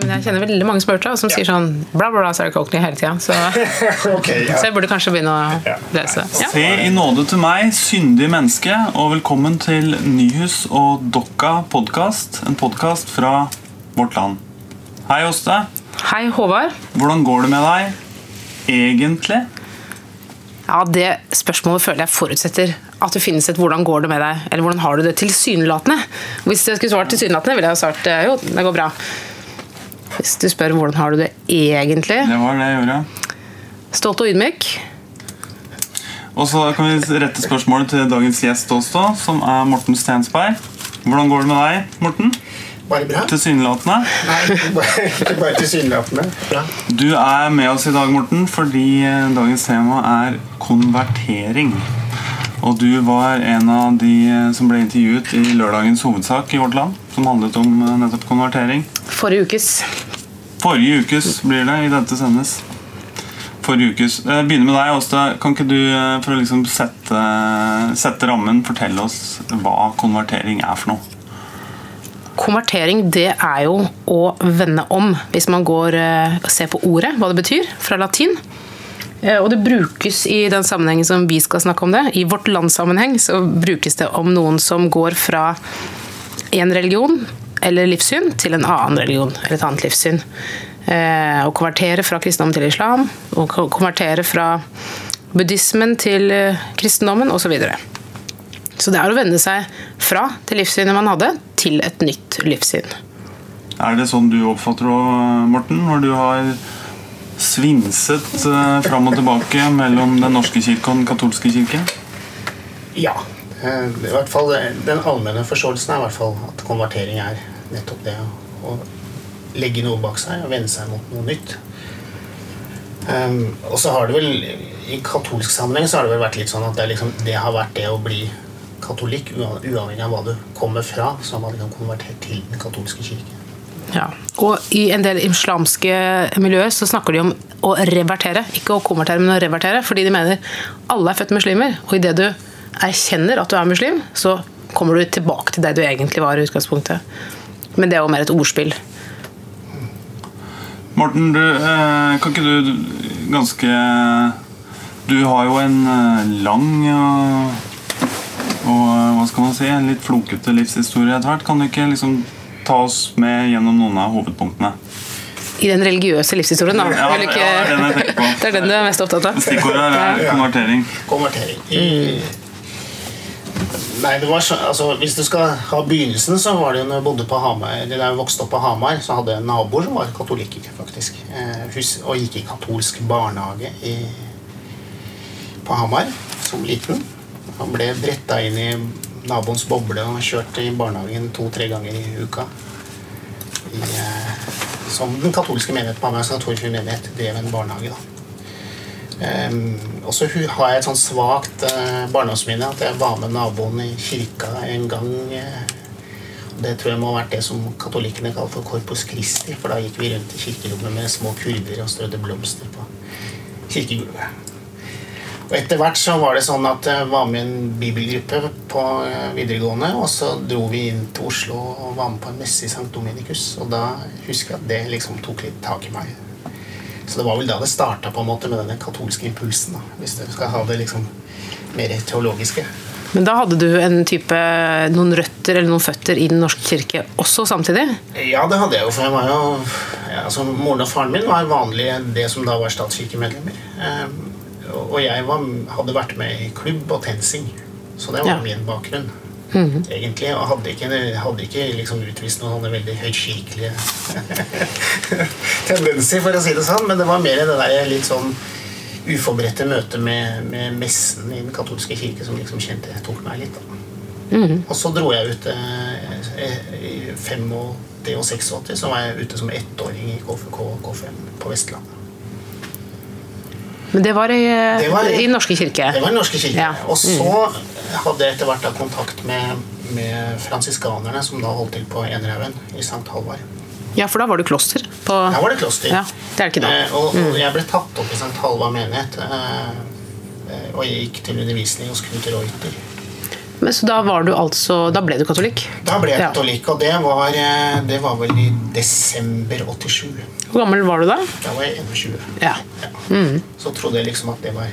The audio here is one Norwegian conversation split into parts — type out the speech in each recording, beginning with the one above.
Men jeg kjenner veldig mange og som sier sånn bla, bla, bla, Sarah Cockney hele tida. Så, okay, ja. så jeg burde kanskje begynne å lese. Ja. Se i nåde til meg, syndig menneske, og velkommen til Nyhus og Dokka podkast. En podkast fra vårt land. Hei, Åste. Hei, Håvard. Hvordan går det med deg egentlig? Ja, Det spørsmålet føler jeg forutsetter at det finnes et 'hvordan går det med deg', eller 'hvordan har du det tilsynelatende'. Hvis jeg skulle svart tilsynelatende, ville jeg svart eh, 'jo, det går bra'. Hvis du spør 'hvordan har du det egentlig', Det var det jeg gjorde. stolt og ydmyk. Og så kan vi rette spørsmålet til dagens gjest også, som er Morten Stensberg. Hvordan går det med deg, Morten? Bare bra? Tilsynelatende. Nei, bare, bare tilsynelatende. Bra. Du er med oss i dag, Morten, fordi eh, dagens tema er konvertering. Og du var en av de eh, som ble intervjuet i lørdagens hovedsak i vårt land, som handlet om eh, nettopp konvertering. Forrige ukes. Forrige ukes blir det i dette sendes. Forrige ukes. Jeg Begynner med deg, Åste. Kan ikke du, for å liksom sette, sette rammen, fortelle oss hva konvertering er for noe? Konvertering det er jo å vende om, hvis man går og ser på ordet, hva det betyr, fra latin. Eh, Og det brukes i den sammenhengen som vi skal snakke om det. I vårt landssammenheng så brukes det om noen som går fra en religion eller livssyn til en annen religion eller et annet livssyn. Eh, Å konvertere fra kristendom til islam, å konvertere fra buddhismen til eh, kristendommen osv. Så, det er å vende seg fra det livssynet man hadde, til et nytt livssyn. Er det sånn du oppfatter det, Morten, når du har svinset eh, fram og tilbake mellom Den norske kirke og Den katolske kirke? Ja. Eh, I hvert fall, eh, Den allmenne forståelsen er i hvert fall at konvertering er nettopp det å, legge noe bak seg og vende seg mot noe nytt. Um, og så har det vel I katolsk sammenheng så har det vel vært litt sånn at det, liksom, det har vært det å bli katolikk, uavhengig av hva du kommer fra, så har man liksom konvertert til den katolske kirke. Ja. Og i en del islamske miljøer så snakker de om å revertere. Ikke å konvertere, men å revertere. Fordi de mener alle er født muslimer. Og idet du erkjenner at du er muslim, så kommer du tilbake til det du egentlig var i utgangspunktet. Men det er jo mer et ordspill. Morten, du, eh, kan ikke du ganske Du har jo en eh, lang og, og eh, hva skal man si, en litt flokete livshistorie etter hvert. Kan du ikke liksom ta oss med gjennom noen av hovedpunktene? I den religiøse livshistorien, da. Ja, ikke- ja, det er den jeg på. det er den du er mest opptatt av. Stikkordet er Ja. konvertering. konvertering. I, Nei, det var så, altså, Hvis du skal ha begynnelsen, så var det jo når jeg bodde på Hamar eller jeg vokste opp på Hamar, så hadde jeg naboer som var katolikker, faktisk. Eh, hus, og gikk i katolsk barnehage i, på Hamar som liten. Han ble bretta inn i naboens boble og kjørt i barnehagen to-tre ganger i uka. I, eh, som den katolske menighet som katolske menighet drev en barnehage. Um, og så har jeg et sånn svakt eh, barndomsminne at jeg var med naboen i kirka en gang. eh, det tror jeg må ha vært det som katolikkene kaller for Corpus Christi. For da gikk vi rundt i kirkerommet med små kurver og strødde blomster på kirkegulvet. Og etter hvert så var det sånn at jeg var med i en bibelgruppe på eh, videregående. Og så dro vi inn til Oslo og var med på en messe i St. Dominikus. Og da husker jeg at det liksom tok litt tak i meg. Så det var vel da det starta med denne katolske impulsen. da, Hvis du skal ha det liksom mer teologiske. Men da hadde du en type, noen røtter eller noen føtter i Den norske kirke også samtidig? Ja, det hadde jeg jo. For jeg var jo ja, altså, Moren og faren min var vanlige, det som da var statskirkemedlemmer. Og jeg var, hadde vært med i klubb og TenSing. Så det var Ja. min bakgrunn. Egentlig, Og hadde ikke, hadde ikke liksom utvist noen sånne veldig høykirkelige tendenser, for å si det sånn. Men det var mer det der litt sånn uforberedte møtet med, med messen i den katolske kirke som liksom kjente tok meg litt. da. Og så dro jeg ut eh, i 85 og 86, så var jeg ute som ettåring i KFK og KFM på Vestlandet. Men det var i, Det var i- i Norske kirke? Det var i norske kirke. Ja. Og så hadde jeg etter hvert da kontakt med, med fransiskanerne, som da holdt til på Enerhaugen i St. Halvard. Ja, for da var det kloster? På, Da var det kloster. Ja, det er det ikke det. Eh, og, og jeg ble tatt opp i St. Halvard menighet. Eh, eh, og jeg gikk til undervisning hos Knut Reuter. Men så da, var du altså, da ble du katolikk? Da ble jeg katolikk, og det var, eh, det var vel i desember 87. Hvor gammel var du da? Da var jeg 21. Ja. Ja. Så trodde jeg liksom at det var,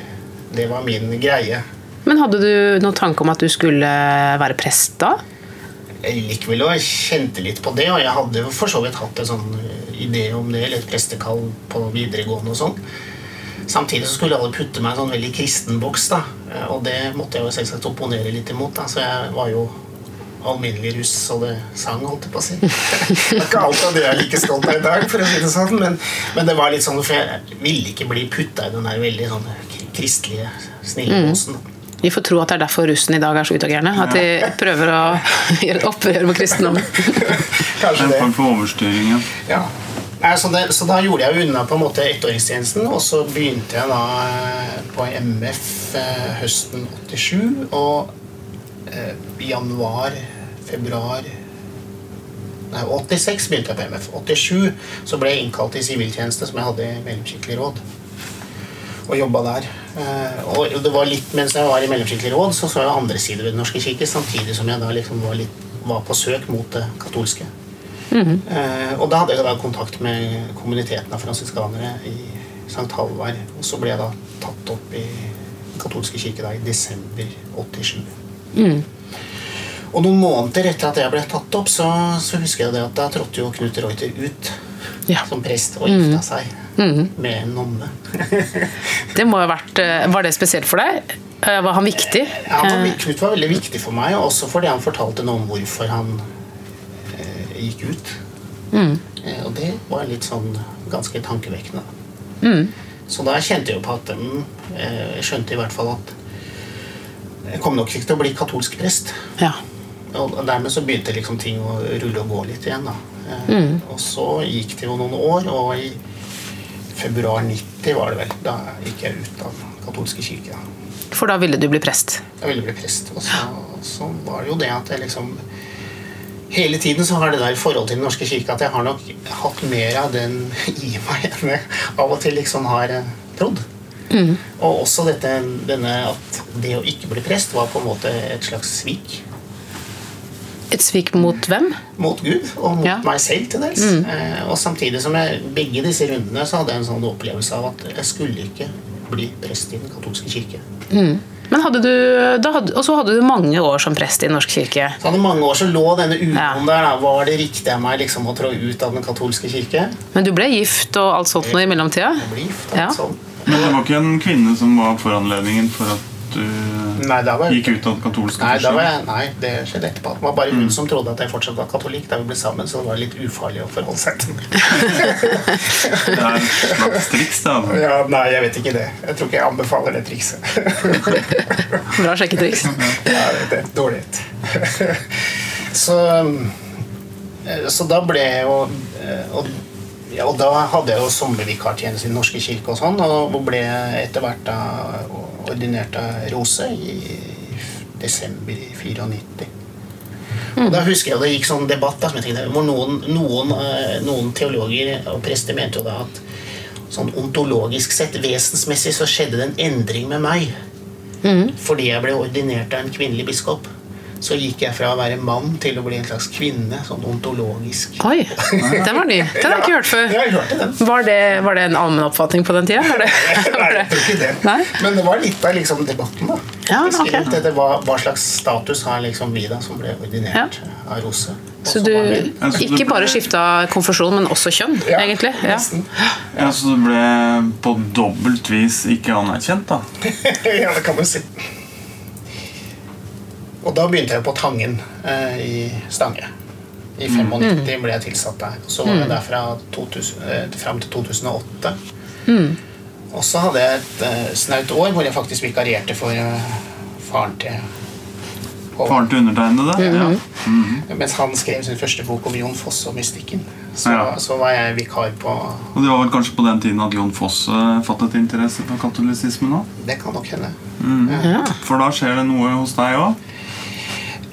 det var min greie. Men hadde du noen tanke om at du skulle være prest da? Jeg gikk vel og kjente litt på det, og jeg hadde for så vidt hatt en sånn eh, idé om det, eller et prestekall på videregående og sånn. Samtidig så skulle alle putte meg i en sånn veldig kristen boks, da. Eh, Og det måtte jeg jo selvsagt opponere litt imot, da. Så jeg var jo alminnelig russ, så det sang, holdt jeg på å si. Det er ikke alt av det jeg er like stolt av i dag, for å si det sånn, men, men det var litt sånn, for jeg ville ikke bli putta i den der veldig sånn kristelige, snille bosen. da. Vi får tro at det er derfor russen i dag er så utagerende. At de prøver å gjøre opprør mot kristendommen. Kanskje En form for overstyring. Ja. Ja. Nei, så, det, så da gjorde jeg unna på en måte ettåringstjenesten, og så begynte jeg da eh, på MF eh, høsten 87, og eh, i januar, februar Nei, 86 begynte jeg på MF. 87 så ble jeg innkalt i siviltjeneste, som jeg hadde i Mellomkirkelig råd. Og jobba der. Eh, og det var litt, Mens jeg var i Mellomkirkelig råd, så så jeg andre sider ved Den norske kirke, samtidig som jeg da liksom var, litt, var på søk mot det katolske. Eh, og da hadde jeg da kontakt med kommuniteten av fransiskanere i St. Halvard. Og så ble jeg da tatt opp i Den katolske kirke da i desember 87. Og noen måneder etter at jeg ble tatt opp, så, så husker jeg det at da trådte jo Knut Reuter ut Ja. som prest og gifta seg med en nonne. Det må ha vært, eh, Var det spesielt for deg? Eh, Var han viktig? Ja, han Eh, Knut var veldig viktig for meg, også fordi han fortalte noe om hvorfor han eh, gikk ut. Mm. og det var litt sånn ganske tankevekkende. Så da kjente jeg jo på at mm, Jeg skjønte i hvert fall at jeg kom nok ikke til å bli katolsk prest. Ja. Og dermed så begynte liksom ting å rulle og gå litt igjen. da. Eh, Og så gikk det jo noen år, og i februar 90 var det vel, da gikk jeg ut av katolske kirke. da. For da ville du bli prest? Jeg ville bli prest. Og så, så var det jo det at jeg liksom Hele tiden så har det der forhold til Den norske kirke at jeg har nok hatt mer av den i meg enn jeg av og til liksom har trodd. Mm. Og også dette, denne at det å ikke bli prest var på en måte et slags svik Et svik mot hvem? mot Gud og mot Ja. meg selv til dels. Eh, og samtidig som jeg begge disse rundene så hadde jeg en sånn opplevelse av at jeg skulle ikke bli prest i Den katolske kirke. Men hadde du, da hadde, Og så hadde du mange år som prest i Den norske kirke. Så hadde mange år så lå denne uroen Ja. der. Da. Var det riktig av meg liksom å trå ut av Den katolske kirke? Men du ble gift og alt sånt noe i mellomtida? Jeg ble gift, Ja. sånt. Men det var ikke en kvinne som var foranledningen for at du Nei, da var jeg, gikk ut av den katolske nei, da var jeg, nei, det skjedde etterpå. Det var bare hun som trodde at jeg fortsatt var katolikk da vi ble sammen, så det var litt ufarlig å forholde seg til. Det er et slags triks, det. Altså. Ja, nei, jeg vet ikke det. Jeg tror ikke jeg anbefaler det trikset. Bra sjekketriks. Ja, det er dårlig. så, eh, så da ble jeg jo eh, og, ja, og da hadde jeg jo sommervikartjeneste i Den norske kirke og sånn, og ble etter hvert da ordinert av Rose i desember i 94. Og da husker jeg det gikk sånn debatt da, som jeg tenkte, hvor noen, noen, eh, noen teologer og prester mente jo da at sånn ontologisk sett, vesensmessig, så skjedde det en endring med meg. Fordi jeg ble ordinert av en kvinnelig biskop, så gikk jeg fra å være mann til å bli en slags kvinne. Sånn ontologisk. Oi, den var ny. Den har jeg ikke hørt før. Ja, jeg hørte den. Var det, var det en allmenn oppfatning på den tida? Var det, Nei, var ikke det. Nei? Men det var litt av liksom debatten, da. Ja, okay. ok. dette, hva, hva slags status har liksom vi da som ble ordinert av Rose? Så du det ikke bare skifta konfesjon, men også kjønn, Ja, egentlig? Ja. Ja, Så du ble på dobbelt vis ikke anerkjent, da? ja, det kan man si. Og da begynte jeg på Tangen eh, i Stange. I 95 ble jeg tilsatt der. Så var jeg der fra 2000, eh, fram til 2008. Og så hadde jeg et eh, snaut år hvor jeg faktisk vikarierte for eh, faren til og, Faren til undertegnede? Ja. Mens han skrev sin første bok om Jon Foss og mystikken. Så, Ja. så var jeg vikar på Og det var vel kanskje på den tiden at Jon Foss eh, fattet interesse for katolisismen òg? Det kan nok hende. Ja. For da skjer det noe hos deg òg?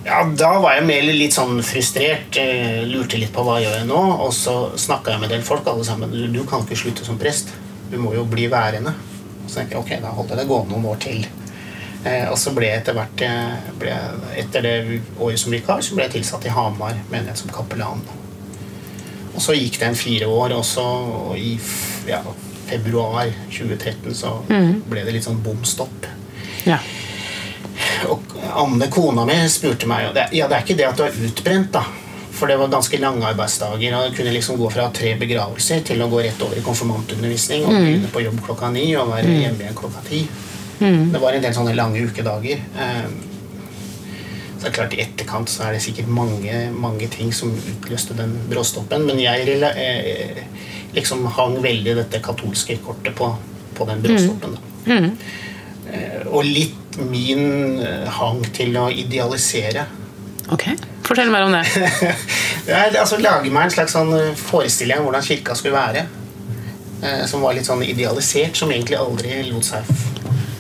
Ja, Da var jeg mer litt sånn frustrert. eh, Lurte litt på hva jeg gjør jeg nå. Og så snakka jeg med en del folk. alle sammen, du, du kan ikke slutte som prest. Du må jo bli værende. Og Så tenkte jeg ok, da holder jeg det gående noen år til. Eh, og så ble jeg etter hvert eh, ble, Etter det året som vikar så ble jeg tilsatt i Hamar menighet som kapellan. Og så gikk det en fire år, og så og i ja, februar 2013 så ble det litt sånn bom stopp. Ja. Og Anne, kona mi, spurte meg det, Ja, det er ikke det at du er utbrent, da. For det var ganske lange arbeidsdager. Og kunne liksom gå fra tre begravelser til å gå rett over i konfirmantundervisning og begynne på jobb klokka ni og være hjemme igjen klokka ti. Det var en del sånne lange ukedager. Eh, Så det er klart I etterkant så er det sikkert mange, mange ting som utløste den bråstoppen. Men jeg eh, liksom hang veldig dette katolske kortet på, på den bråstoppen. Da. Mm. Og litt min eh, hang til å idealisere. Ok. Fortell mer om det. Det er, altså Lage meg en slags sånn eh, forestilling om hvordan kirka skulle være. Eh, som var litt sånn idealisert, som egentlig aldri lot seg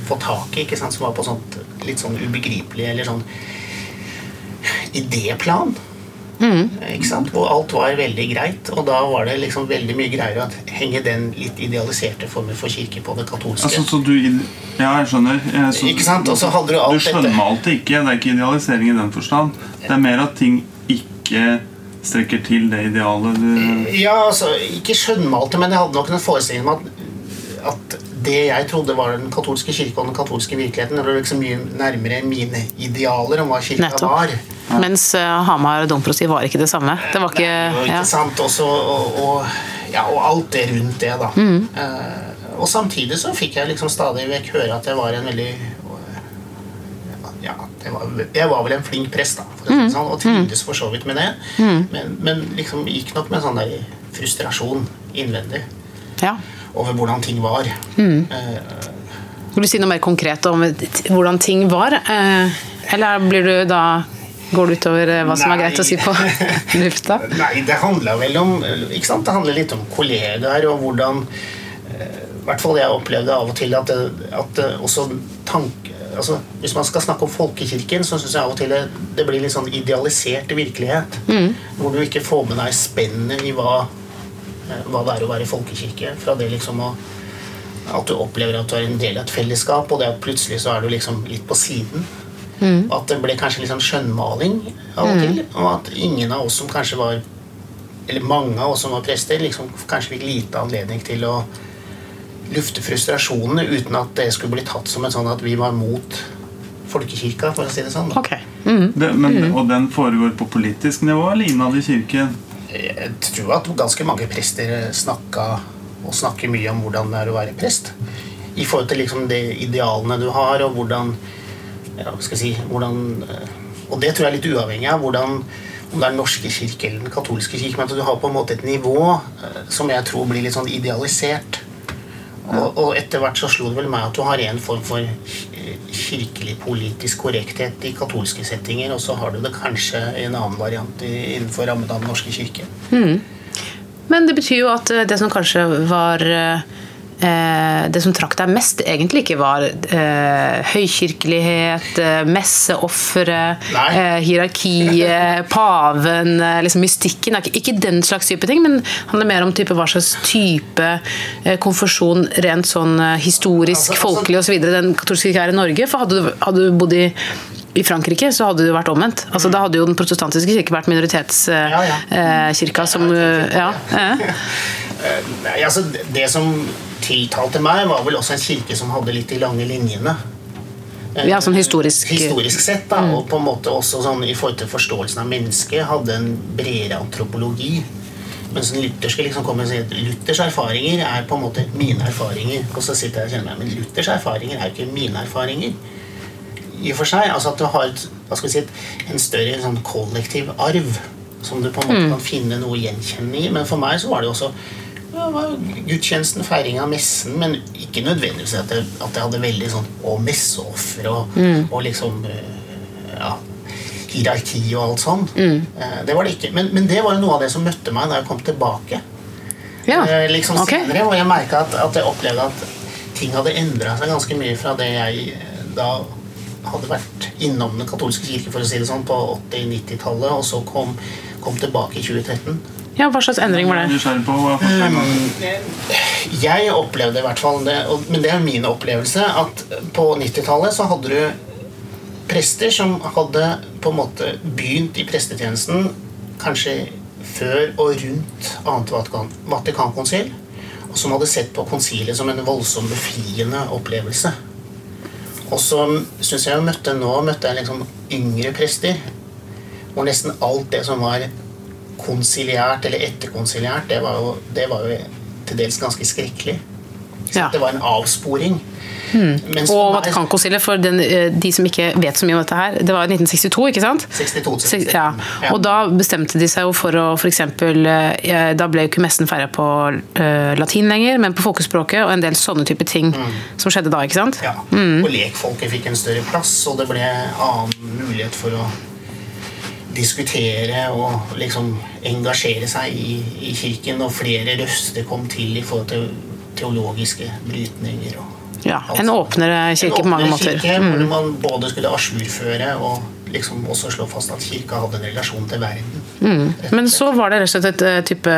få tak i. Som var på sånt litt sånn ubegripelig eller sånn idéplan. Eh, Ikke sant? Hvor alt var veldig greit. Og da var det liksom veldig mye greiere å henge den litt idealiserte formen for kirke på det katolske. Altså, så du Ja, jeg skjønner. Jeg, så, Ikke sant? Og så hadde du alt Du dette. skjønnmalte ikke. Det er ikke idealisering i den forstand. Det er mer at ting ikke strekker til det idealet du Ja, altså, ikke skjønnmalte, men jeg hadde nok en forestilling om at, at det jeg trodde var den katolske kirke og den katolske virkeligheten, det var liksom mye nærmere mine idealer om hva kirka Nettopp. var. Mens uh, Hamar domprosti var ikke det samme. Det var ikke Nei, det var ikke sant? Også, og, og, ja, og alt det rundt det, da. Mm. Uh, og samtidig så fikk jeg liksom stadig vekk høre at jeg var en veldig ja, jeg var, jeg var vel en flink prest, da, for Mm. sånn, og trivdes for så vidt med det. Men, men liksom gikk nok med en sånn der frustrasjon innvendig ja. Over hvordan ting var. Mm. Eh, Vil du si noe mer konkret om hvordan ting var? Eh, eller blir du da Går det utover eh, hva som er greit å si på lufta? Nei, det handla vel om ikke sant? Det handler litt om kollegaer og hvordan eh, I hvert fall jeg opplevde av og til at, at det også tank, altså, Hvis man skal snakke om folkekirken, så syns jeg av og til det, det blir litt sånn idealisert virkelighet. Hvor du ikke får med deg spennet i hva, eh, hva det er å være folkekirke. Fra det liksom å at du opplever at du er en del av et fellesskap, og det at plutselig så er du liksom litt på siden. Mm. at det ble kanskje litt sånn skjønnmaling av og til. Og at ingen av oss som kanskje var Eller mange av oss som var prester, liksom kanskje fikk lite anledning til å lufte frustrasjonene uten at det skulle bli tatt som en sånn at vi var mot folkekirka, for å si det sånn. Okay. Ok. Mhm. det, men, Og den foregår på politisk nivå eller innad i kirken? Jeg tror at ganske mange prester snakka og snakker mye om hvordan det er å være prest. I forhold til liksom de idealene du har, og hvordan ja, skal jeg si, hvordan, eh, Og det tror jeg er litt uavhengig av hvordan, om det er den norske kirke eller den katolske kirke. Men at du har på en måte et nivå eh, som jeg tror blir litt sånn idealisert. Og, og etter hvert så slo det vel meg at du har en form for kirkelig politisk korrekthet i katolske settinger, og så har du det kanskje i en annen variant innenfor rammen av Den norske kirke. Men det betyr jo at eh, det som kanskje var eh, Det som trakk deg mest, egentlig ikke var eh, høykirkelighet, eh, messeofre, eh, hierarkiet, paven, eh, liksom mystikken. Ikke, den slags type ting, men handler mer om type hva slags type eh, konfesjon rent sånn eh, historisk, Altså- altså- folkelig osv. den katolske kirke er i Norge. For hadde du, hadde du bodd i i Frankrike så hadde det jo vært omvendt. Altså, Da hadde jo den protestantiske kirke vært minoritetskirka, Ja, ja. eh, som eh, ja, eh. Eh, Nei, altså Det som tiltalte meg, var vel også en kirke som hadde litt de lange linjene. Eh, Ja, sånn historisk- Historisk sett, da, og på en måte også sånn i forhold til forståelsen av mennesket, hadde en bredere antropologi. Mens den lutherske liksom kommer og sier at Luthers erfaringer er på en måte mine erfaringer. Og så sitter jeg og kjenner meg, men Luthers erfaringer er jo ikke mine erfaringer. I og for seg, altså At du har et, hva skal vi si, et, en større sånn kollektiv arv som du på en måte kan finne noe gjenkjennende i. Men for meg så var det jo også det var gudstjenesten, feiring av messen, men ikke nødvendigvis at jeg, at jeg hadde veldig sånn Og messeoffer og, og liksom eh, Ja hierarki og alt sånn. Mm. Det var det ikke. Men, men det var noe av det som møtte meg da jeg kom tilbake. ja. Eh, liksom ok. senere, og jeg merka at, at jeg opplevde at ting hadde endra seg ganske mye fra det jeg eh, da hadde vært innom Den katolske kirke for å si det sånn, på 80-90-tallet, og så kom, kom tilbake i 2013. Ja, Hva slags endring var det? på Jeg opplevde i hvert fall det, men det er min opplevelse, at på 90-tallet så hadde du prester som hadde på en måte begynt i prestetjenesten kanskje før og rundt annet Vatikan, Vatikankonsil, og som hadde sett på konsilet som en voldsom befriende opplevelse. Og så syns jeg jeg møtte nå møtte jeg liksom yngre prester, hvor nesten alt det som var konsiliært eller etterkonsiliært, det var jo, det var jo til dels ganske skrekkelig. Ja. Det var en avsporing. Mm. Og kan Vatikankonsilet, for den, eh, de som ikke vet så mye om dette her, det var i 1962, ikke sant? 62 til Seks- Ja. Og da bestemte de seg jo for å f.eks. Da ble jo ikke messen feira på eh, latin lenger, men på folkespråket, og en del sånne type ting som skjedde da, ikke sant? Ja. Og lekfolket fikk en større plass, og det ble annen mulighet for å diskutere og liksom engasjere seg i, i kirken, og flere røster kom til i forhold til teologiske brytninger. Og Ja, En åpnere kirke på mange En måter. kirke, hvor man både skulle ajourføre og liksom også slå fast at kirka hadde en relasjon til verden. Men så var det rett og slett et eh, type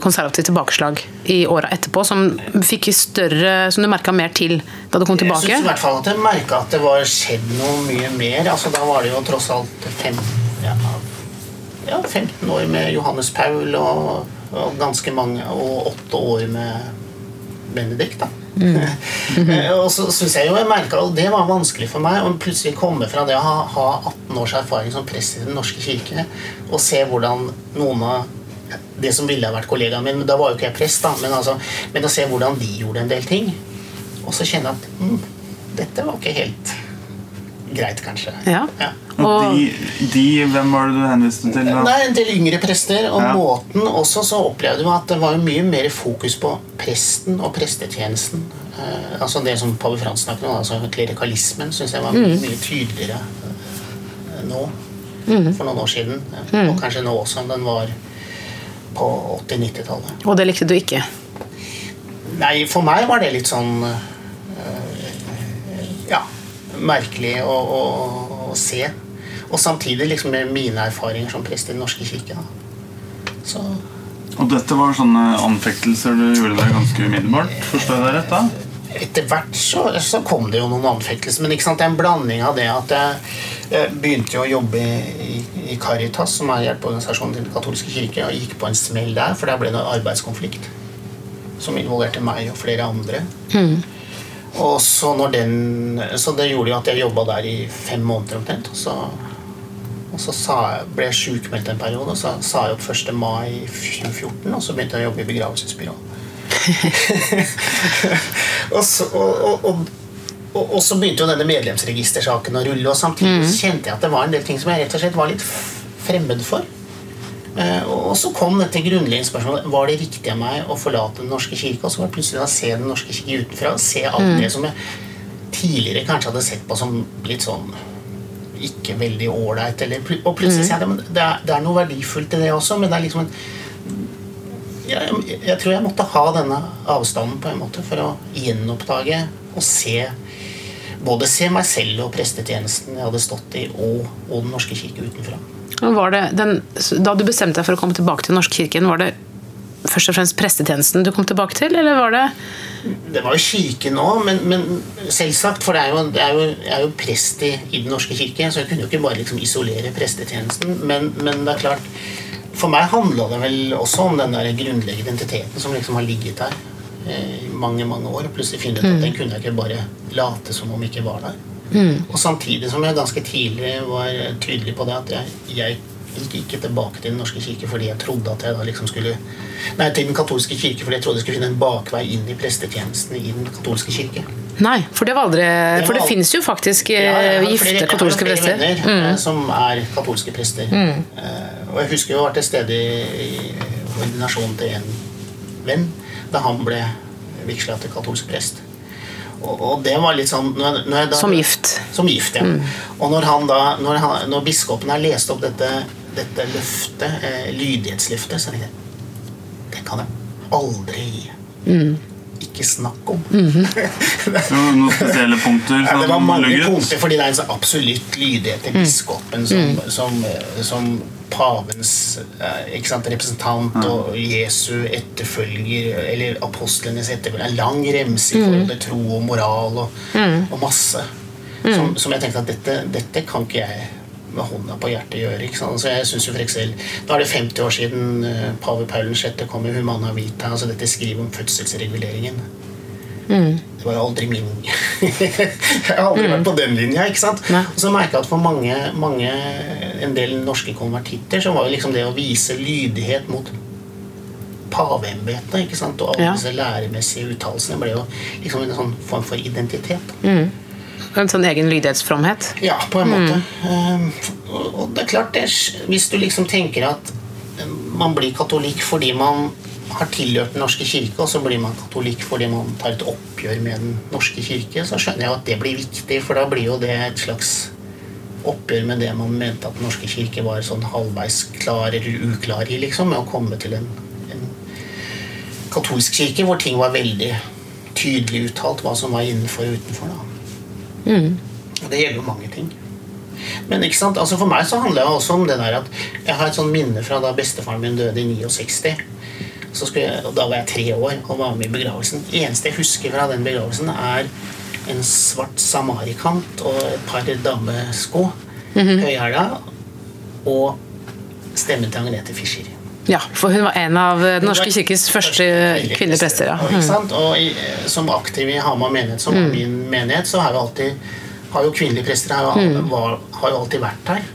konservativt tilbakeslag i åra etterpå som fikk større Som du merka mer til da du kom tilbake? Jeg syns i hvert fall at jeg merka at det var skjedd noe mye mer. Altså, da var det jo tross alt fem, ja, ja, 15 år med Johannes Paul og, og ganske mange Og åtte år med Benedikt, da. Mm. og så syns jeg jo jeg merka Og det var vanskelig for meg å plutselig komme fra det å ha, ha 18 års erfaring som prest i Den norske kirke og se hvordan noen av det som ville ha vært kollegaen min Da var jo ikke jeg prest, da, men, altså, men å se hvordan de gjorde en del ting. Og så kjenne at mm, dette var ikke helt greit, kanskje. Ja. Og Og- de, de, hvem var det du henviste til? da? Nei, En del yngre prester, og Ja. måten også så opplevde vi at det var mye mer fokus på presten og prestetjenesten. Eh, altså Det som Pave Frans snakket om, altså klerikalismen, syns jeg var mye, mye tydeligere eh, nå. For noen år siden. Mm. Og kanskje nå også om den var på 80-90-tallet. Og det likte du ikke? Nei, for meg var det litt sånn øh, Ja, merkelig å, å, å se. Og samtidig liksom med mine erfaringer som prest i Den norske kirke. Da. Så Og dette var sånne anfektelser du gjorde deg ganske umiddelbart? Forstår jeg deg rett da? etter hvert så, så kom det jo noen anfektelser. Men ikke sant, det er en blanding av det at jeg, jeg begynte jo å jobbe i, i Caritas, som er hjelpeorganisasjonen til Den katolske kirke, og gikk på en smell der, for der ble det en arbeidskonflikt som involverte meg og flere andre. Og så når den Så det gjorde jo at jeg jobba der i fem måneder omtrent. Og så, og så sa ble jeg sjukmeldt en periode, og så sa jeg opp 1. mai 2014, og så begynte jeg å jobbe i begravelsesbyrå. og, så, og, og, og, så begynte jo denne medlemsregistersaken å rulle, og samtidig mm. kjente jeg at det var en del ting som jeg rett og slett var litt fremmed for. Eh, og så kom dette grunnleggende spørsmålet Var det riktig av meg å forlate Den norske kirke. Og så var det plutselig å se Den norske kirke utenfra. Se alt det som jeg tidligere kanskje hadde sett på som litt sånn ikke veldig ålreit. Og plutselig sier jeg det, men det er, noe verdifullt i det også, men det er liksom en jeg, jeg tror jeg måtte ha denne avstanden på en måte for å gjenoppdage og se både se meg selv og prestetjenesten jeg hadde stått i, og, og Den norske kirke utenfra. Den, da du bestemte deg for å komme tilbake til Den norske kirken, var det først og fremst prestetjenesten du kom tilbake til, eller var det Det var jo kirken òg, men, men selvsagt. For det er jo, det er jo, jeg er jo prest i, i Den norske kirke, så jeg kunne jo ikke bare liksom isolere prestetjenesten. Men, men det er klart For meg handla det vel også om den der grunnleggende identiteten som liksom har ligget der eh, i mange mange år. Plutselig finne ut at den kunne jeg ikke bare late som om ikke var der. Og samtidig som jeg ganske tidlig var tydelig på det at jeg, jeg gikk ikke tilbake til Den norske kirke fordi jeg trodde at jeg da liksom skulle Nei, til Den katolske kirke fordi jeg trodde jeg skulle finne en bakvei inn i prestetjenesten i Den katolske kirke. Nei, for det var aldri For det finnes jo faktisk Ja, eh, gifte flere- katolske jeg har flere prester. Mm. venner mm. som er katolske prester. Eh, og jeg husker jo jeg var til stede i, ordinasjonen til en venn da han ble vigsla til katolsk prest. Og, det var litt sånn når, når da, Som gift. Som gift, ja. Og når, han da, når, han, når biskopen har lest opp dette, dette løftet, eh, lydighetsløftet, så tenkte jeg det kan jeg aldri gi. Ikke ikke snakk om. Noen spesielle punkter? Ja, det var mange lugget? punkter, fordi det er en så absolutt lydighet til biskopen som, som, som pavens eh, ikke sant, representant og Jesu etterfølger, eller apostlenes etterfølger. En lang remse i forhold til tro og moral og, og masse. Som, som jeg tenkte at dette, dette kan ikke jeg med hånda på hjertet gjøre. Ikke sant? Så jeg synes jo for eksempel, Da er det 50 år siden uh, pave Paul 6. kom med Humana Vita, altså dette skrivet om fødselsreguleringen. Det var jo aldri min Jeg har aldri vært på den linja. ikke sant? Nei. Og så merka jeg at for mange, mange, en del norske konvertitter så var jo liksom det å vise lydighet mot paveembetet ikke sant? og alle Ja. disse læremessige uttalelsene ble jo liksom en sånn form for identitet. En sånn egen lydighetsfromhet. Ja, på en måte. Mm. og det er klart, det, hvis du liksom tenker at um, man blir katolikk fordi man har tilhørt Den norske kirke, og så blir man katolikk fordi man tar et oppgjør med Den norske kirke, så skjønner jeg at det blir viktig, for da blir jo det et slags oppgjør med det man mente at Den norske kirke var sånn halvveis klar eller uklar i, liksom, med å komme til en, en katolsk kirke hvor ting var veldig tydelig uttalt hva som var innenfor og utenfor. da. Og det gjelder jo mange ting. Men ikke sant, altså for meg så handler det også om det der at jeg har et sånn minne fra da bestefaren min døde i 69. Så jeg, Da var jeg tre år og var med i begravelsen. Det eneste jeg husker fra den begravelsen, er en svart samarikant og et par damesko. Høyhæla. Og stemmen til Agnete Fischer. Ja, for hun var en av Den norske kirkes første kvinnelige prester. Ja. Sant? og i, som aktiv i Hamar menighet, som mm. min menighet, så har alltid har jo kvinnelige prester har jo, var, har jo alltid vært her.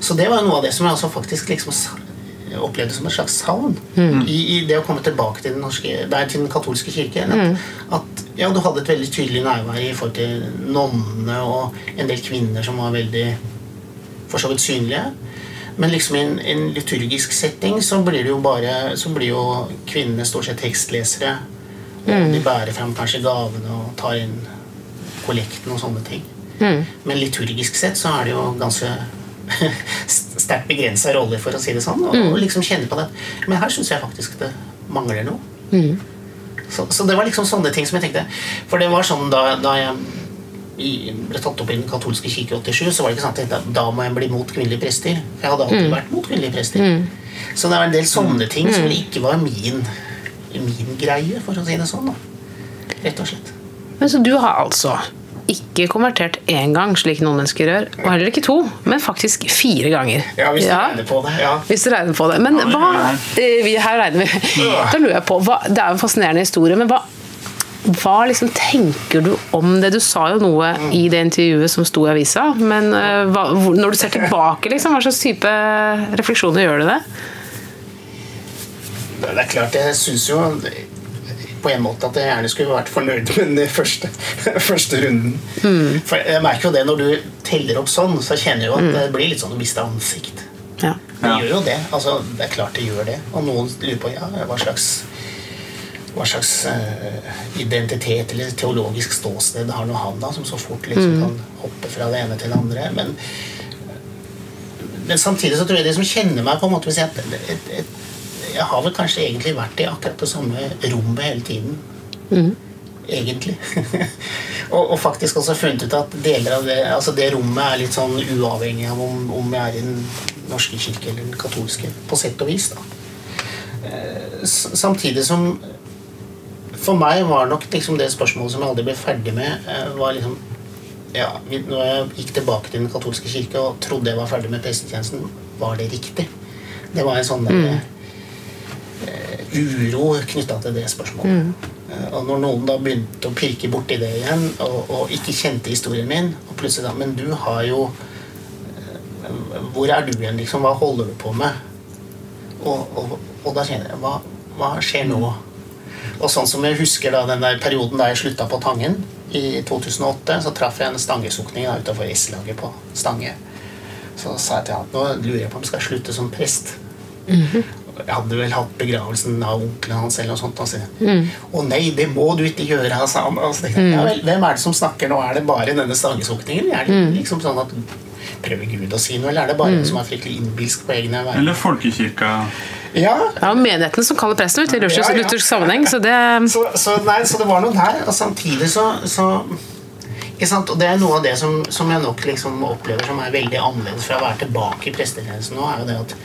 Så det var noe av det som jeg altså faktisk liksom opplevde som et slags savn I, i det å komme tilbake til den, norske, der, til den katolske kirke. At, at ja, du hadde et veldig tydelig nærvær i forhold til nonnene og en del kvinner som var veldig for så vidt synlige. Men liksom i en, en liturgisk setting så blir det jo bare Så blir jo kvinnene stort sett tekstlesere. Mm. de bærer frem kanskje gavene og tar inn kollekten og sånne ting. Men liturgisk sett så er det jo ganske sterkt begrensa roller, for å si det sånn. Og, og liksom kjenne på det. Men her syns jeg faktisk det mangler noe. Så, så det var liksom sånne ting som jeg tenkte For det var sånn da, da jeg i, ble tatt opp i Den katolske kirke i 87, så var det ikke sånn at jeg tenkte da må jeg bli mot kvinnelige prester. For jeg hadde alltid vært mot kvinnelige prester. Så det var en del sånne ting som ikke var min, min greie, for å si det sånn. da Rett og slett. Men så du har altså ikke konvertert én gang, slik noen mennesker gjør, og heller ikke to, men faktisk fire ganger. Ja, hvis du regner på det. Ja. Hvis du regner på det. Men Ja, vi hva eh, vi, Her regner vi. Da lurer jeg på hva, Det er en fascinerende historie, men hva, hva liksom tenker du om det? Du sa jo noe i det intervjuet som sto i avisa, men eh, hva, hvor- når du ser tilbake, liksom, hva slags type refleksjoner gjør du det? Det er klart, jeg syns jo på en måte at jeg gjerne skulle vært fornøyd med den første, første runden. For jeg merker jo det når du teller opp sånn, så kjenner jeg jo at det blir litt sånn å miste ansikt. Ja. Det gjør jo det. altså Det er klart det gjør det. Og noen lurer på ja, hva slags hva slags eh, identitet eller teologisk ståsted har nå han, da, som så fort liksom kan hoppe fra det ene til det andre. Men, men samtidig så tror jeg det som kjenner meg, på en måte vil si at et, et, jeg har vel kanskje egentlig vært i akkurat det samme rommet hele tiden. Egentlig. og, og faktisk også funnet ut at deler av det altså det rommet er litt sånn uavhengig av om, om jeg er i den norske kirke eller den katolske, på sett og vis. da. Eh, Samtidig som For meg var nok liksom det spørsmålet som jeg aldri ble ferdig med, eh, var liksom ja, Når jeg gikk tilbake til den katolske kirke og trodde jeg var ferdig med prestetjenesten, var det riktig? Det var en sånn der, uh, uro knytta til det spørsmålet. Eh, Og når noen da begynte å pirke borti det igjen, og, og ikke kjente historien min, og plutselig da Men du har jo uh, Hvor er du igjen, liksom? Hva holder du på med? Og, og, og da kjenner jeg Hva, hva skjer nå? Og sånn som jeg husker da den der perioden da jeg slutta på Tangen i 2008, så traff jeg en stangesukning da utafor S-laget på Stange. Så sa jeg til han nå lurer jeg på om jeg skal slutte som prest. Jeg hadde vel hatt begravelsen av onkelen hans. eller noe sånt. Og så, Å nei, det må du ikke gjøre, sa han. Og så jeg, ja vel, Hvem er det som snakker nå? Er det bare denne stangesukningen? Er det liksom sånn at Prøver Gud å si noe, eller er det bare en som er fryktelig innbilsk på egne vegne? Eller folkekirka. Ja, Det er menigheten som kaller presten ut i luthersk Ja, ja. sammenheng, så det så, så, nei, så det var noe der. Og samtidig så, så ikke sant? Og det er noe av det som, som jeg nok liksom opplever som er veldig annerledes fra å være tilbake i prestetjenesten nå, er jo det at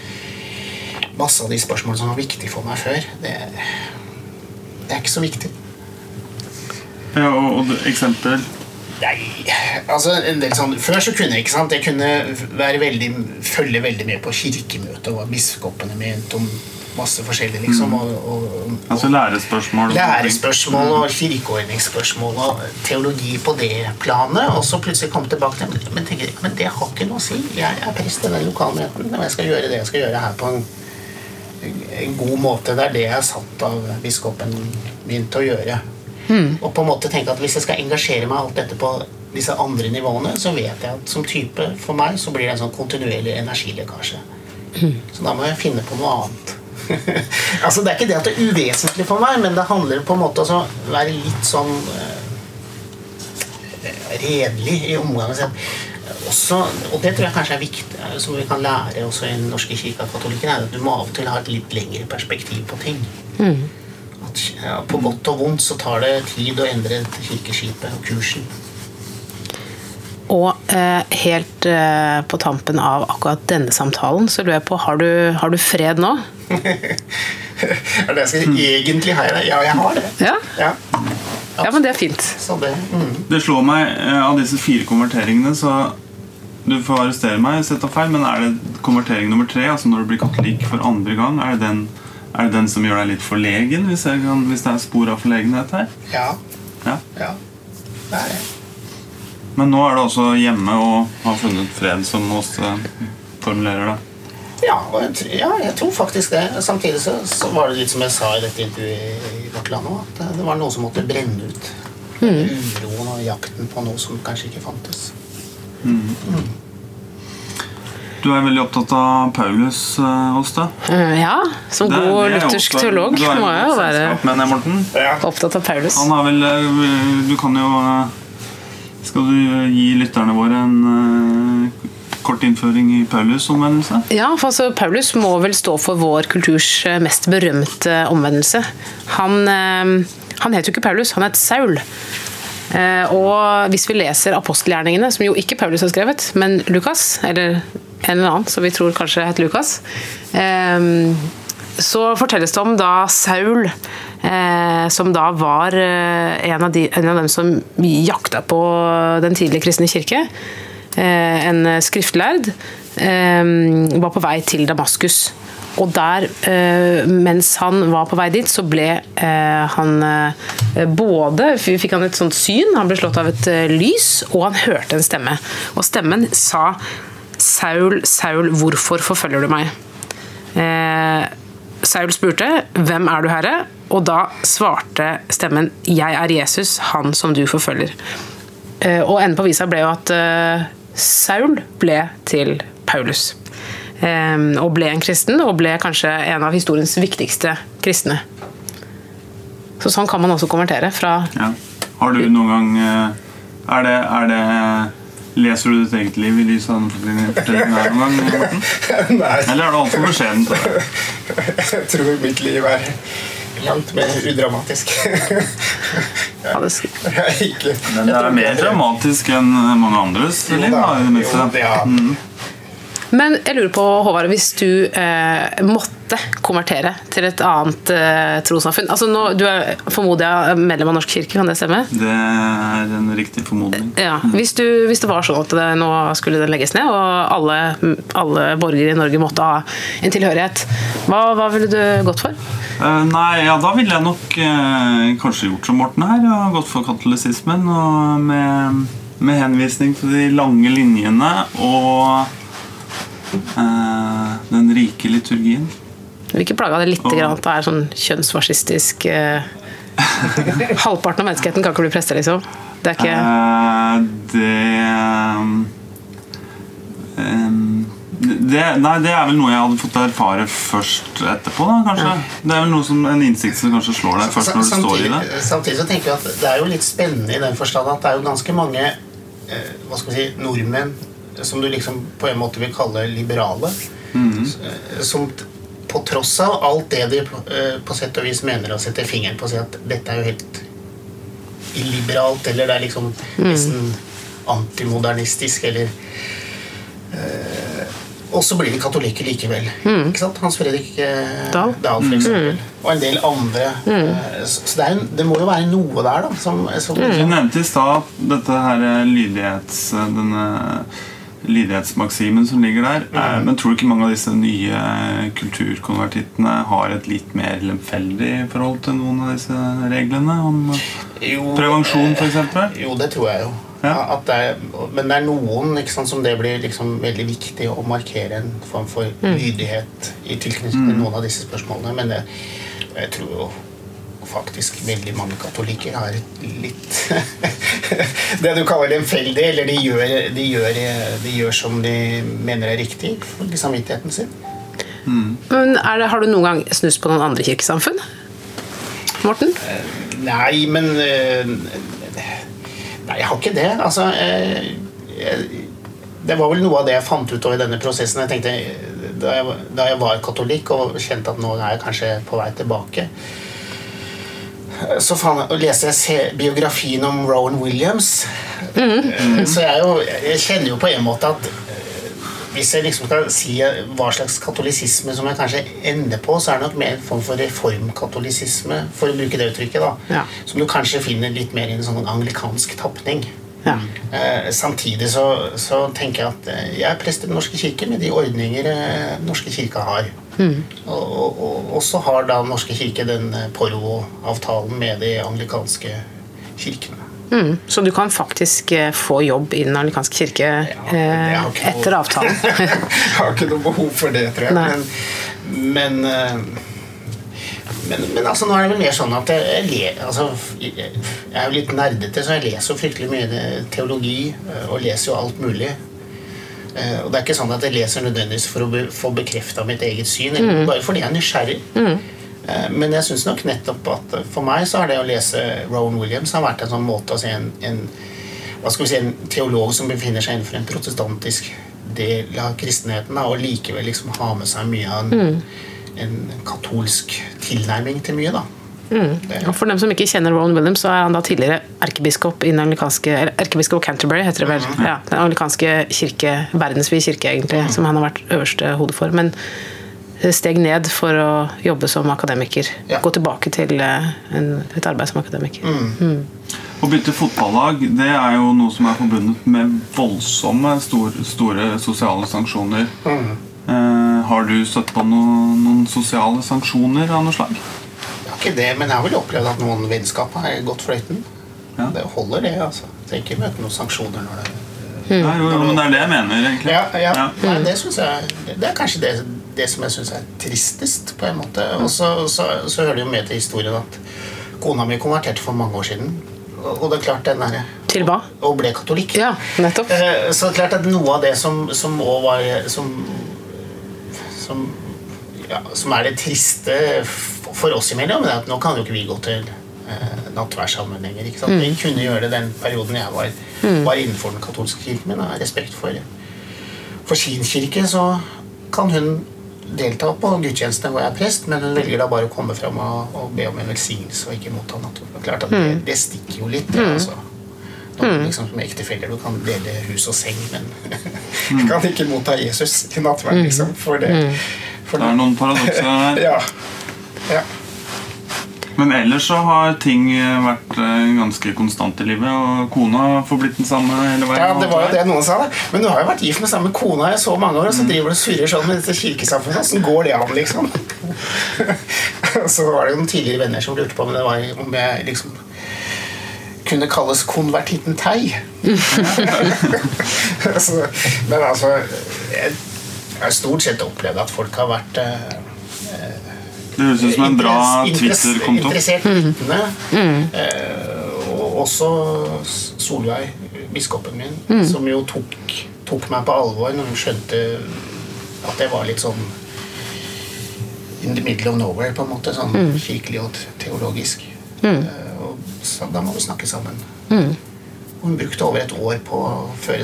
masse av de spørsmålene som var viktige for meg før, det, det er ikke så viktig. Ja, og, og eksempel Nei, altså en del sånn Før så kunne jeg ikke sant Jeg kunne være veldig følge veldig med på kirkemøtet og hva biskopene mente om masse forskjellig, liksom. Og, og, og, Altså lærespørsmål. lærespørsmål og kirkeordningsspørsmål og teologi på det planet. Og så plutselig komme tilbake til men, tenker, men det har ikke noe å si. Jeg er prest i den lokalmenigheten, og jeg skal gjøre det jeg skal gjøre her på en, en god måte. Det er det jeg er satt av biskopen min til å gjøre. Og på en måte tenke at hvis jeg skal engasjere meg i alt dette på disse andre nivåene, så vet jeg at som type for meg så blir det en sånn kontinuerlig energilekkasje. Så da må jeg finne på noe annet. altså Det er ikke det at det er uvesentlig for meg, men det handler på en måte om å være litt sånn uh, redelig i omgangen sin. Også, og det tror jeg kanskje er viktig, eh, som vi kan lære også i Den norske kirke av katolikken, er at du må av og til ha et litt lengre perspektiv på ting. At, ja, på godt og vondt så tar det tid å endre kirkeskipet og kursen. Og eh, helt eh, på tampen av akkurat denne samtalen, så lurer jeg på Har du, har du fred nå? Er det jeg skal egentlig ha? Ja, jeg har det. Ja? Ja. Ja, men det er fint. Det, mm. Det slår meg eh, av disse fire konverteringene, så du får arrestere meg hvis jeg tar feil, men er det konvertering nummer tre, altså når du blir katolikk for andre gang, er det den, er det den som gjør deg litt forlegen, hvis, jeg kan, hvis det er spor av forlegenhet her? Ja. Ja. ja. Det er det. Men nå er du også hjemme og har funnet fred, som Åste formulerer det. Ja, ja, jeg tror faktisk det. Samtidig så, så var det litt som jeg sa i dette intervjuet i, Vårt Land òg, at det, det var noe som måtte brenne ut. Uroen og jakten på noe som kanskje ikke fantes. Du er veldig opptatt av Paulus, eh, Åste. Eh, ja, som Det- god det er luthersk også- teolog du er må jeg jo være med, Morten. Ja. Opptatt av Paulus. han har vel eh, Du kan jo Skal du gi lytterne våre en kort innføring i Paulus-omvendelse? Ja, for altså, Paulus må vel stå for vår kulturs mest berømte omvendelse. Han, han het jo ikke Paulus, han het Saul. Eh, og hvis vi leser apostelgjerningene, som jo ikke Paulus har skrevet, men Lukas, eller en eller annen som vi tror kanskje het Lukas, eh, så fortelles det om da Saul, eh, som da var eh, en, av de, en av dem som jakta på den tidlige kristne kirke, eh, en skriftlærd, eh, var på vei til Damaskus. Og der, mens han var på vei dit, så ble han både Fikk han et sånt syn, han ble slått av et lys, og han hørte en stemme. Og stemmen sa Saul, Saul, hvorfor forfølger du meg? Eh, Saul spurte, 'Hvem er du, Herre?' Og da svarte stemmen, 'Jeg er Jesus, han som du forfølger'. Eh, Og enden på visa ble jo at eh, Saul ble til Paulus. Eh, Og ble en kristen, og ble kanskje en av historiens viktigste kristne. Så sånn kan man også konvertere fra Ja. Har du noen gang eh, Er det, er det Leser du ditt eget liv i lys av denne fortellingen noen gang? Morten? Nei, Eller er det altfor beskjeden til det? jeg tror mitt liv er langt mer udramatisk. ja, det, er ikke Men det er mer dramatisk enn mange andres liv. da, da, i det jo, ja. Men jeg lurer på, Håvard, hvis du eh, måtte konvertere til et annet eh, trossamfunn altså nå, Du er formoder jeg medlem av Norsk kirke, kan det stemme? Det er en riktig formodning. Ja, hvis, du, hvis det var sånn at det, nå skulle den legges ned, og alle, alle borgere i Norge måtte ha en tilhørighet, hva, hva ville du gått for? Uh, nei, ja, da ville jeg nok uh, kanskje gjort som Morten her. Og gått for katolisismen og med, med henvisning til de lange linjene og eh, den rike liturgien. Vil ikke plage deg litt grann at det er sånn kjønnsfascistisk eh, Halvparten av menneskeheten kan ikke bli prester, liksom. Det er ikke Eh, det um, det, nei, det er vel noe jeg hadde fått erfare først etterpå. da, kanskje Det er vel noe som, en innsikt som kanskje slår deg først når du står i det. samtidig, samtidig så tenker jeg at det er jo litt spennende i den forstand at det er jo ganske mange eh, hva skal vi si, nordmenn som du liksom på en måte vil kalle liberale. S- Som på tross av alt det de eh, på sett og vis mener å sette fingeren på, sier at dette er jo helt illiberalt, eller det er liksom nesten antimodernistisk, eller eh, Og så blir de katolikker likevel. Ikke sant? Hans Fredrik eh, Dahl. Dahl, for eksempel. Og en del andre. Mm. så det, er, en- det må jo være noe der, da. Som, som, Du nevnte i stad dette her lydighets... Denne lydighetsmaksimen som ligger der. Mm. Men tror du ikke mange av disse nye eh, kulturkonvertittene har et litt mer lemfeldig forhold til noen av disse reglene? Om Jo, prevensjon, eh, f.eks.? Jo, det tror jeg jo. Ja. Det er, men det er noen ikke sant, som det blir liksom veldig viktig å markere en form for lydighet i tilknytning til noen av disse spørsmålene. Men det, jeg tror jo faktisk veldig mange katolikker har et litt Det du kaller lemfeldig, eller de gjør, de, gjør, de gjør som de mener er riktig for samvittigheten sin. Men er det, har du noen gang snust på noen andre kirkesamfunn? Morten? Nei, men eh, Nei, jeg har ikke det. Altså eh, jeg, Det var vel noe av det jeg fant ut av i denne prosessen. Jeg tenkte, eh, Da jeg, da jeg var katolikk og kjente at nå er jeg kanskje på vei tilbake så leste jeg se- biografien om Rowan Williams. Mm. Så jeg, jo, jeg kjenner jo på en måte at eh, hvis jeg liksom skal si hva slags katolisisme som jeg kanskje ender på, så er det nok mer en form for reformkatolisisme, for å bruke det uttrykket. da Ja. Som du kanskje finner litt mer i en sånn anglikansk tapning. Ja. Eh, samtidig så, så tenker jeg at eh, jeg er prest i Den norske kirke med de ordninger eh, Den norske kirke har. Og, og, og, og så har da Den norske kirke den eh, Porvo-avtalen med de anglikanske kirkene. Mm. Så du kan faktisk få jobb i Den anglikanske kirke noe- etter avtalen. jeg har ikke noe behov for det, tror jeg. Nei. Men, men, men, men altså, nå er det vel mer sånn at jeg, jeg, altså, jeg er jo litt nerdete, så jeg leser jo fryktelig mye teologi eh, og leser jo alt mulig. Eh, Og det er ikke sånn at jeg leser nødvendigvis for å be, få bekrefta mitt eget syn, eller bare fordi jeg er nysgjerrig. Mm. Men jeg syns nok nettopp at eh, for meg så har det å lese Rowan Williams har vært en sånn måte å se en, en hva skal vi si, en teolog som befinner seg innenfor en protestantisk del av kristenheten, og likevel liksom ha med seg mye av en, en katolsk tilnærming til mye. da. Mm. Og For dem som ikke kjenner Rowan Williams, så er han da tidligere erkebiskop i den anglikanske eller erkebiskop Canterbury, heter det vel. Ja, den anglikanske kirke, verdensvide kirke, egentlig, som han har vært øverste hode for. Men steg ned for å jobbe som akademiker. Ja. Gå tilbake til eh, en, et arbeid som akademiker. Å bytte fotballag det er jo noe som er forbundet med voldsomme store, store sosiale sanksjoner. Eh, har du støtt på noen, noen sosiale sanksjoner av noe slag? jeg har ikke det, men jeg har vel opplevd at noen vennskap har gått fløyten. Ja. Det holder, det. altså. Trenger ikke møte noen sanksjoner når det Ja, jo, jo, men det er det jeg mener, egentlig. Ja, ja. Ja. Nei, det, synes jeg, det er kanskje det, det som jeg syns er tristest, på en måte. Og så, så, så hører det jo med til historien at kona mi konverterte for mange år siden. Og og det er klart den der, Til hva? Og ble katolikk. Ja, nettopp. Eh, Så det er klart at noe av det som, som var som, som, ja, som er det triste for oss imellom, er at nå kan jo ikke vi gå til eh, lenger, ikke sant? Vi kunne gjøre det den perioden jeg var, var innenfor den katolske kirken, men av respekt for, for sin kirke, så kan hun delta på gudstjenestene hvor jeg er prest, men hun velger da bare å komme fram og, og be om en velsignelse og ikke motta nattverd. Det Klart det, det stikker jo litt. det, Altså. Noen liksom som ektefeller. Du kan dele hus og seng, men du kan ikke motta Jesus i nattverd, liksom. For det, for Det er noen paradokser her. Ja. ja. Men ellers så har ting eh, vært eh, ganske konstant i livet, og kona får blitt den samme hele veien. Ja, det var jo det noen sa. da. Men du har jo vært gift med samme kona i så mange år, og så driver du og surrer sånn med dette kirkesamfunnet. Åssen går det an, liksom? så var det jo noen tidligere venner som lurte på om, det var, om jeg liksom kunne kalles konvertitten Tei. så, men altså Jeg har stort sett opplevd at folk har vært eh, Det høres ut som en bra Twitter-konto. Interessert lyttende. Eh, og også Solveig, biskopen min, som jo tok, tok meg på alvor når hun skjønte at jeg var litt sånn in the middle of nowhere, på en måte. Sånn kirkelig og te- teologisk. Eh, og så da må vi snakke sammen. Hun brukte over et år på å føre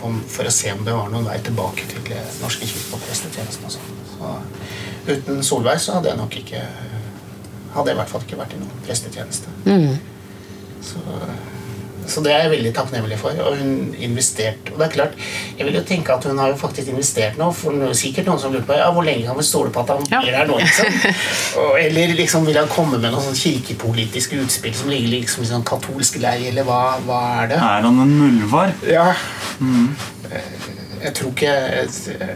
på, for å se om det var noen vei tilbake til Norske kirke og prestetjenesten. og sånn. Så uten Solveig så hadde jeg nok ikke Hadde jeg i hvert fall ikke vært i noen prestetjeneste. Mm. Så, så det er jeg veldig takknemlig for. Og hun investerte. Og det er klart, jeg vil jo tenke at hun har jo faktisk investert nå. For det er sikkert noen som lurer på ja, hvor lenge kan vi stole på at han Ja. her nå. liksom? Og, eller liksom vil han komme med noen sånn kirkepolitiske utspill som ligger liksom i sånn katolsk leir eller hva, hva er det? Er han en muldvarp? Ja. Mm. Jeg tror ikke jeg,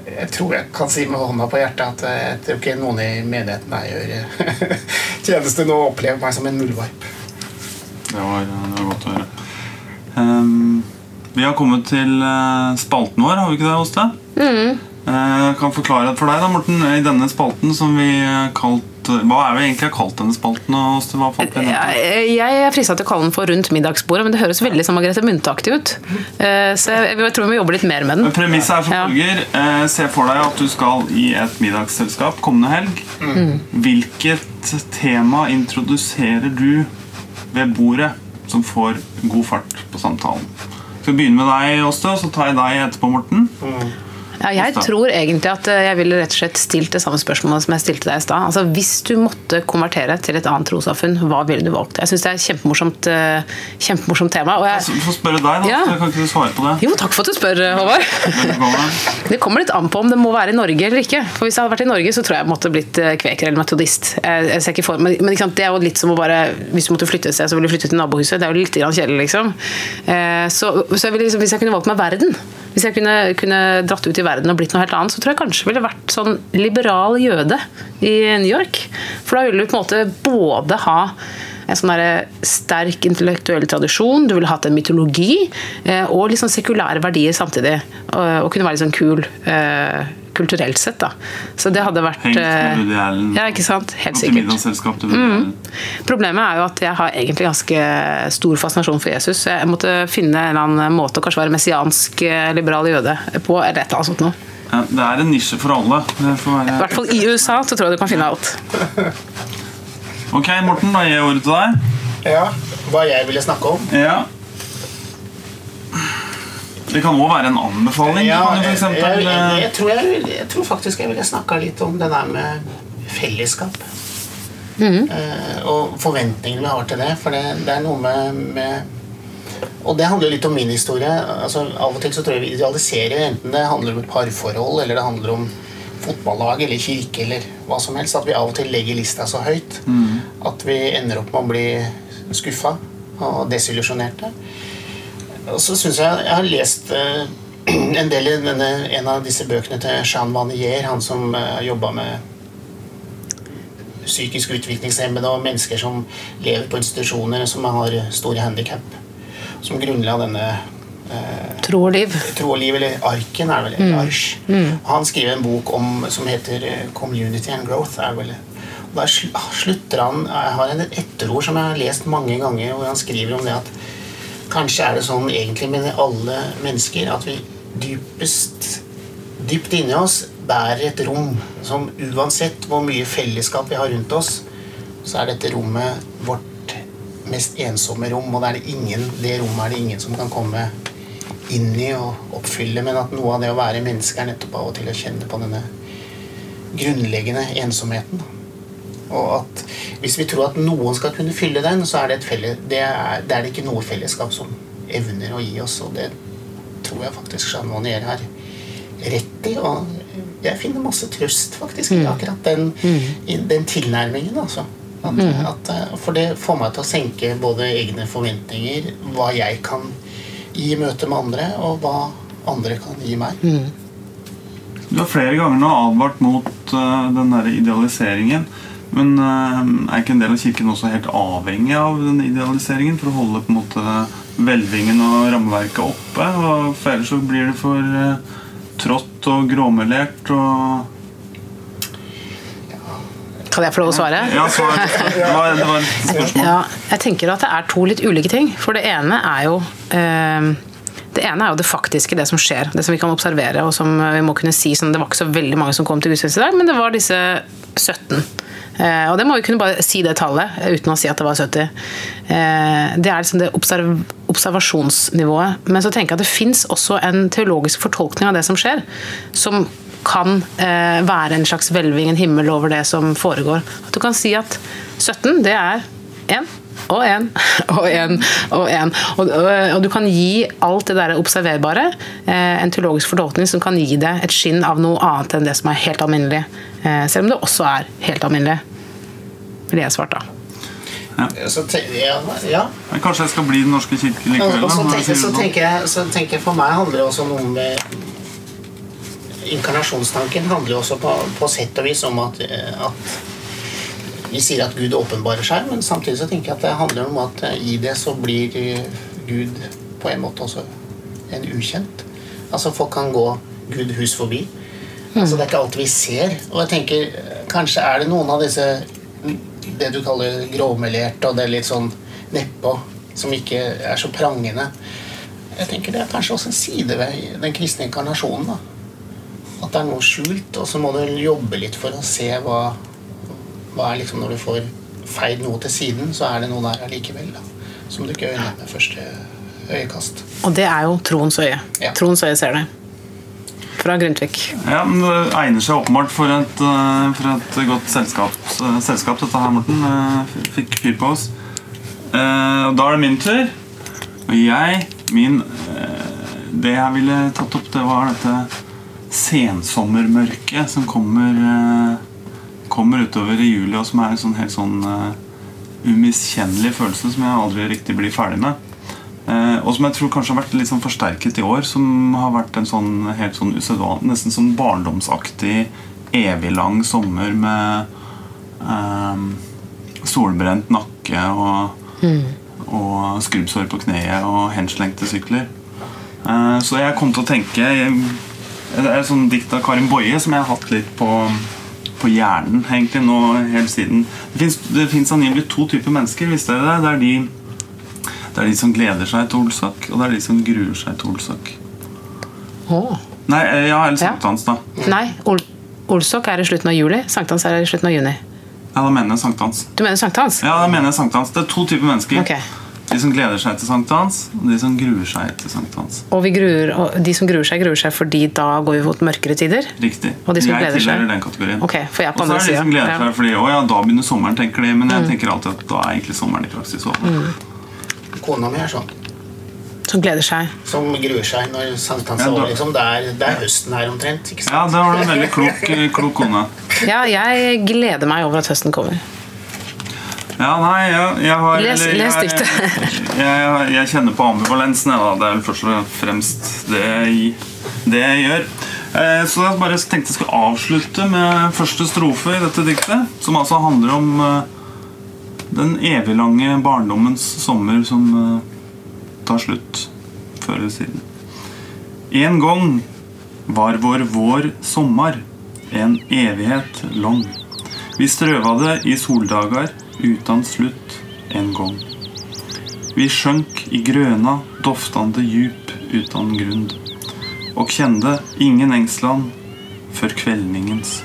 jeg tror jeg kan si med hånda på hjertet at eh, jeg tror ikke noen i menigheten her gjør eh, tjeneste nå og opplever meg som en muldvarp. Det var, det var godt å høre. Ehm, vi har kommet til eh, spalten vår, har vi ikke det, Oste? Mm. Eh, Jeg kan forklare det for deg, da, Morten. I denne spalten som vi kalt Hva er vi egentlig har kalt denne spalten? Åste? Hva fant vi Jeg er frista til å kalle den for Rundt middagsbordet, men det høres veldig som Margrethe Munthe-aktig ut. Eh, Så jeg tror vi må jobbe litt mer med den. Premisset er som følger. Ja. se for deg at du skal i et middagsselskap kommende helg. Mm. Hvilket tema introduserer du ved bordet som får god fart på samtalen? Skal vi begynne med deg, Åste, og så tar jeg deg etterpå, Morten? Ja, jeg tror egentlig at eh, jeg ville rett og slett stilt det samme spørsmålet som jeg stilte deg i stad. Altså, hvis du måtte konvertere til et annet trossamfunn, hva ville du valgt? Jeg syns det er et kjempemorsomt, eh, kjempemorsomt tema. Og jeg, jeg, får spørre deg, da. Ja. Jeg Kan ikke du svare på det? jo, takk for at du spør, Håvard. Det kommer litt an på om det må være i Norge eller ikke. For Hvis jeg hadde vært i Norge, så tror jeg jeg måtte blitt eh, kveker eller metodist. Jeg, jeg ser ikke for, men, sant, det er jo litt som å bare Hvis du måtte flytte et sted, så ville du flytte til nabohuset. Det er jo litt kjedelig, liksom. Eh, så så jeg ville liksom, hvis jeg kunne valgt meg verden, hvis jeg kunne, kunne dratt ut i verden og blitt noe helt annet, så tror jeg kanskje ville vært sånn liberal jøde i New York. For da ville du på en måte både ha en sånn sterk intellektuell tradisjon, du ville hatt en mytologi, eh, og sånn sekulære verdier samtidig. Og, og kunne være litt sånn kul eh, kulturelt sett, da. Så det hadde vært Hengt med eh, Ja, ikke sant? Helt sikkert. til Allen. Problemet er jo at jeg har egentlig ganske stor fascinasjon for Jesus. Jeg måtte finne en eller annen måte å kanskje være messiansk eh, liberal jøde på, eller et eller annet sånt noe. Ja, det er en nisje for alle. Være... I hvert fall i USA så tror jeg du kan finne alt. Ok, Morten, da gir jeg ordet til deg. Ja, Hva jeg ville snakke om? Ja. Det kan òg være en anbefaling. Ja, kan jeg, jeg, eh, jeg, tror jeg, jeg tror faktisk jeg ville snakka litt om det der med fellesskap. Eh, og forventningene vi har til det. For det, det er noe med, med Og det handler litt om min historie. Altså, av og til så tror jeg vi idealiserer, enten det handler om et parforhold, eller det handler om fotballag eller kirke eller hva som helst, at vi av og til legger lista så høyt at vi ender opp med å bli skuffa og desillusjonerte. Og så syns jeg Jeg har lest eh, en del i denne, en av disse bøkene til Jean Vanier, han som uh, jobba med psykisk utviklingshemmede og mennesker som lever på institusjoner som har store handikap. Som grunnla denne eh, Tro og liv. Tro og liv, eller Arken, er det vel? eller Mm. Han skriver en bok om, som heter eh, 'Community and Growth'. er vel. Og Der slutter han Jeg har en etterord som jeg har lest mange ganger, hvor han skriver om det at kanskje er det sånn egentlig med alle mennesker at vi dypest dypt inni oss bærer et rom som uansett hvor mye fellesskap vi har rundt oss, så er dette rommet vårt mest ensomme rom, og det det ingen, det rommet er det ingen som kan komme inn i og oppfylle, men at noe av det å være menneske er nettopp av og til å kjenne på denne grunnleggende ensomheten. Og at hvis vi tror at noen skal kunne fylle den, så er det, et felle, det, er, det er det ikke noe fellesskap som evner å gi oss, og det tror jeg faktisk Jean Monnier har rett i. Og jeg finner masse trøst faktisk i akkurat den, i den tilnærmingen. altså. At, at, eh, for det får meg til å senke både egne forventninger, hva jeg kan gi i møte med andre, og hva andre kan gi meg. Du har flere ganger nå advart mot uh, den der idealiseringen. Men eh, er ikke en del av kirken også helt avhengig av den idealiseringen for å holde på en måte hvelvingen og rammeverket oppe? Og for ellers så blir det for eh, trått og gråmelert og Kan jeg få lov å svare? Ja, så det var, det var et spørsmål. Ja, jeg tenker at det er to litt ulike ting. For det ene er jo eh, det ene er jo det faktiske, det som skjer. Det som vi kan observere. og som vi må kunne si sånn, Det var ikke så veldig mange som kom til gudstjeneste i dag, men det var disse 17. Eh, og det må vi kunne bare si det tallet, uten å si at det var 70. Eh, det er liksom det observ observasjonsnivået. Men så tenker jeg at det fins også en teologisk fortolkning av det som skjer, som kan eh, være en slags hvelving, en himmel over det som foregår. At du kan si at 17, det er én og én og én og én. Og, og, og, du kan gi alt det der observerbare eh, en teologisk fortolkning som kan gi det et skinn av noe annet enn det som er helt alminnelig. Eh, selv om det også er helt alminnelig. Ville jeg svart da. Ja. Ja, ja. Kanskje jeg skal bli Den norske kirke likevel? Så, tenker, så, tenker jeg, så tenker jeg For meg handler det også noe med Inkarnasjonstanken handler jo også på, på sett og vis om at, at vi sier at Gud åpenbarer seg, men samtidig så tenker jeg at det handler om at eh, i det så blir Gud på en måte også en ukjent. Altså Folk kan gå Gud hus forbi. Altså Det er ikke alt vi ser. Og jeg tenker, kanskje er det noen av disse det du kaller gråmelerte og det litt sånn nedpå, som ikke er så prangende. Jeg tenker Det er kanskje også en side ved den kristne inkarnasjonen. da. At det er noe skjult, og så må du jobbe litt for å se hva hva er liksom Når du får feid noe til siden, så er det noe der allikevel. Da, som du ikke øyner med første øyekast. Og det er jo troens øye. Ja. Troens øye ser det. Fra Grundtvig. Ja, men Det egner seg åpenbart for et, eh, for et godt selskap, eh, selskap, dette her, Morten. Eh, fikk fyr på oss. Da er det min tur. Og jeg, min Det jeg ville tatt opp, det var dette sensommermørket som kommer kommer utover i juli, og som er en sånn helt sånn umiskjennelig følelse som jeg aldri riktig blir ferdig med. Uh, og som jeg tror kanskje har vært litt sånn forsterket i år. Som har vært en sånn helt sånn usedvanlig, nesten sånn barndomsaktig, evig lang sommer med uh, solbrent nakke og, mm. og skrubbsår på kneet og henslengte sykler. så jeg kom til å tenke Det er et sånt dikt av Karin Boje som jeg har hatt litt på på hjernen egentlig nå hele siden. Det fins angivelig to typer mennesker. Visste dere det? Det er, de, det er de som gleder seg til Olsak, og det er de som gruer seg til Olsak. Oh. Nei, eh, ja, eller sankthans, da. Nei, Ol Olsok er i slutten av juli. Sankthans er i slutten av juni. Ja, da mener jeg sankthans. Du mener sankthans? Ja, da mener jeg sankthans. Det er to typer mennesker. Okay. De som gleder seg til sankthans, og de som gruer seg til sankthans. Og, gruer, og de som gruer seg, gruer seg fordi da går vi mot mørkere tider? Riktig. Og de som jeg tilhører den kategorien. Okay, for jeg på og så er det de som gleder seg fordi å ja, da begynner sommeren, tenker de. Men jeg mm. tenker alltid at da er egentlig sommeren i praksis over. Mm. Kona mi er sånn. Som gleder seg? Som gruer seg når sankthans er. Liksom. Det, er, det er høsten her omtrent. Ja, det var en veldig klok, klok kone. Ja, jeg gleder meg over at høsten kommer. Ja, nei, jeg, jeg har Les, eller, les diktet. Jeg, jeg, jeg, kjenner på ambivalensen. Ja, det er vel først og fremst det jeg, det jeg gjør. Eh, så jeg bare tenkte jeg skulle avslutte med første strofe i dette diktet. Som altså handler om eh, den eviglange barndommens sommer som eh, tar slutt før eller siden. En gang var vår vår sommer en evighet lang. Vi strøva det i soldager utan slutt en gang. Vi sjønk i grøna, doftande djup utan grunn, og kjende ingen engsland for kveldningens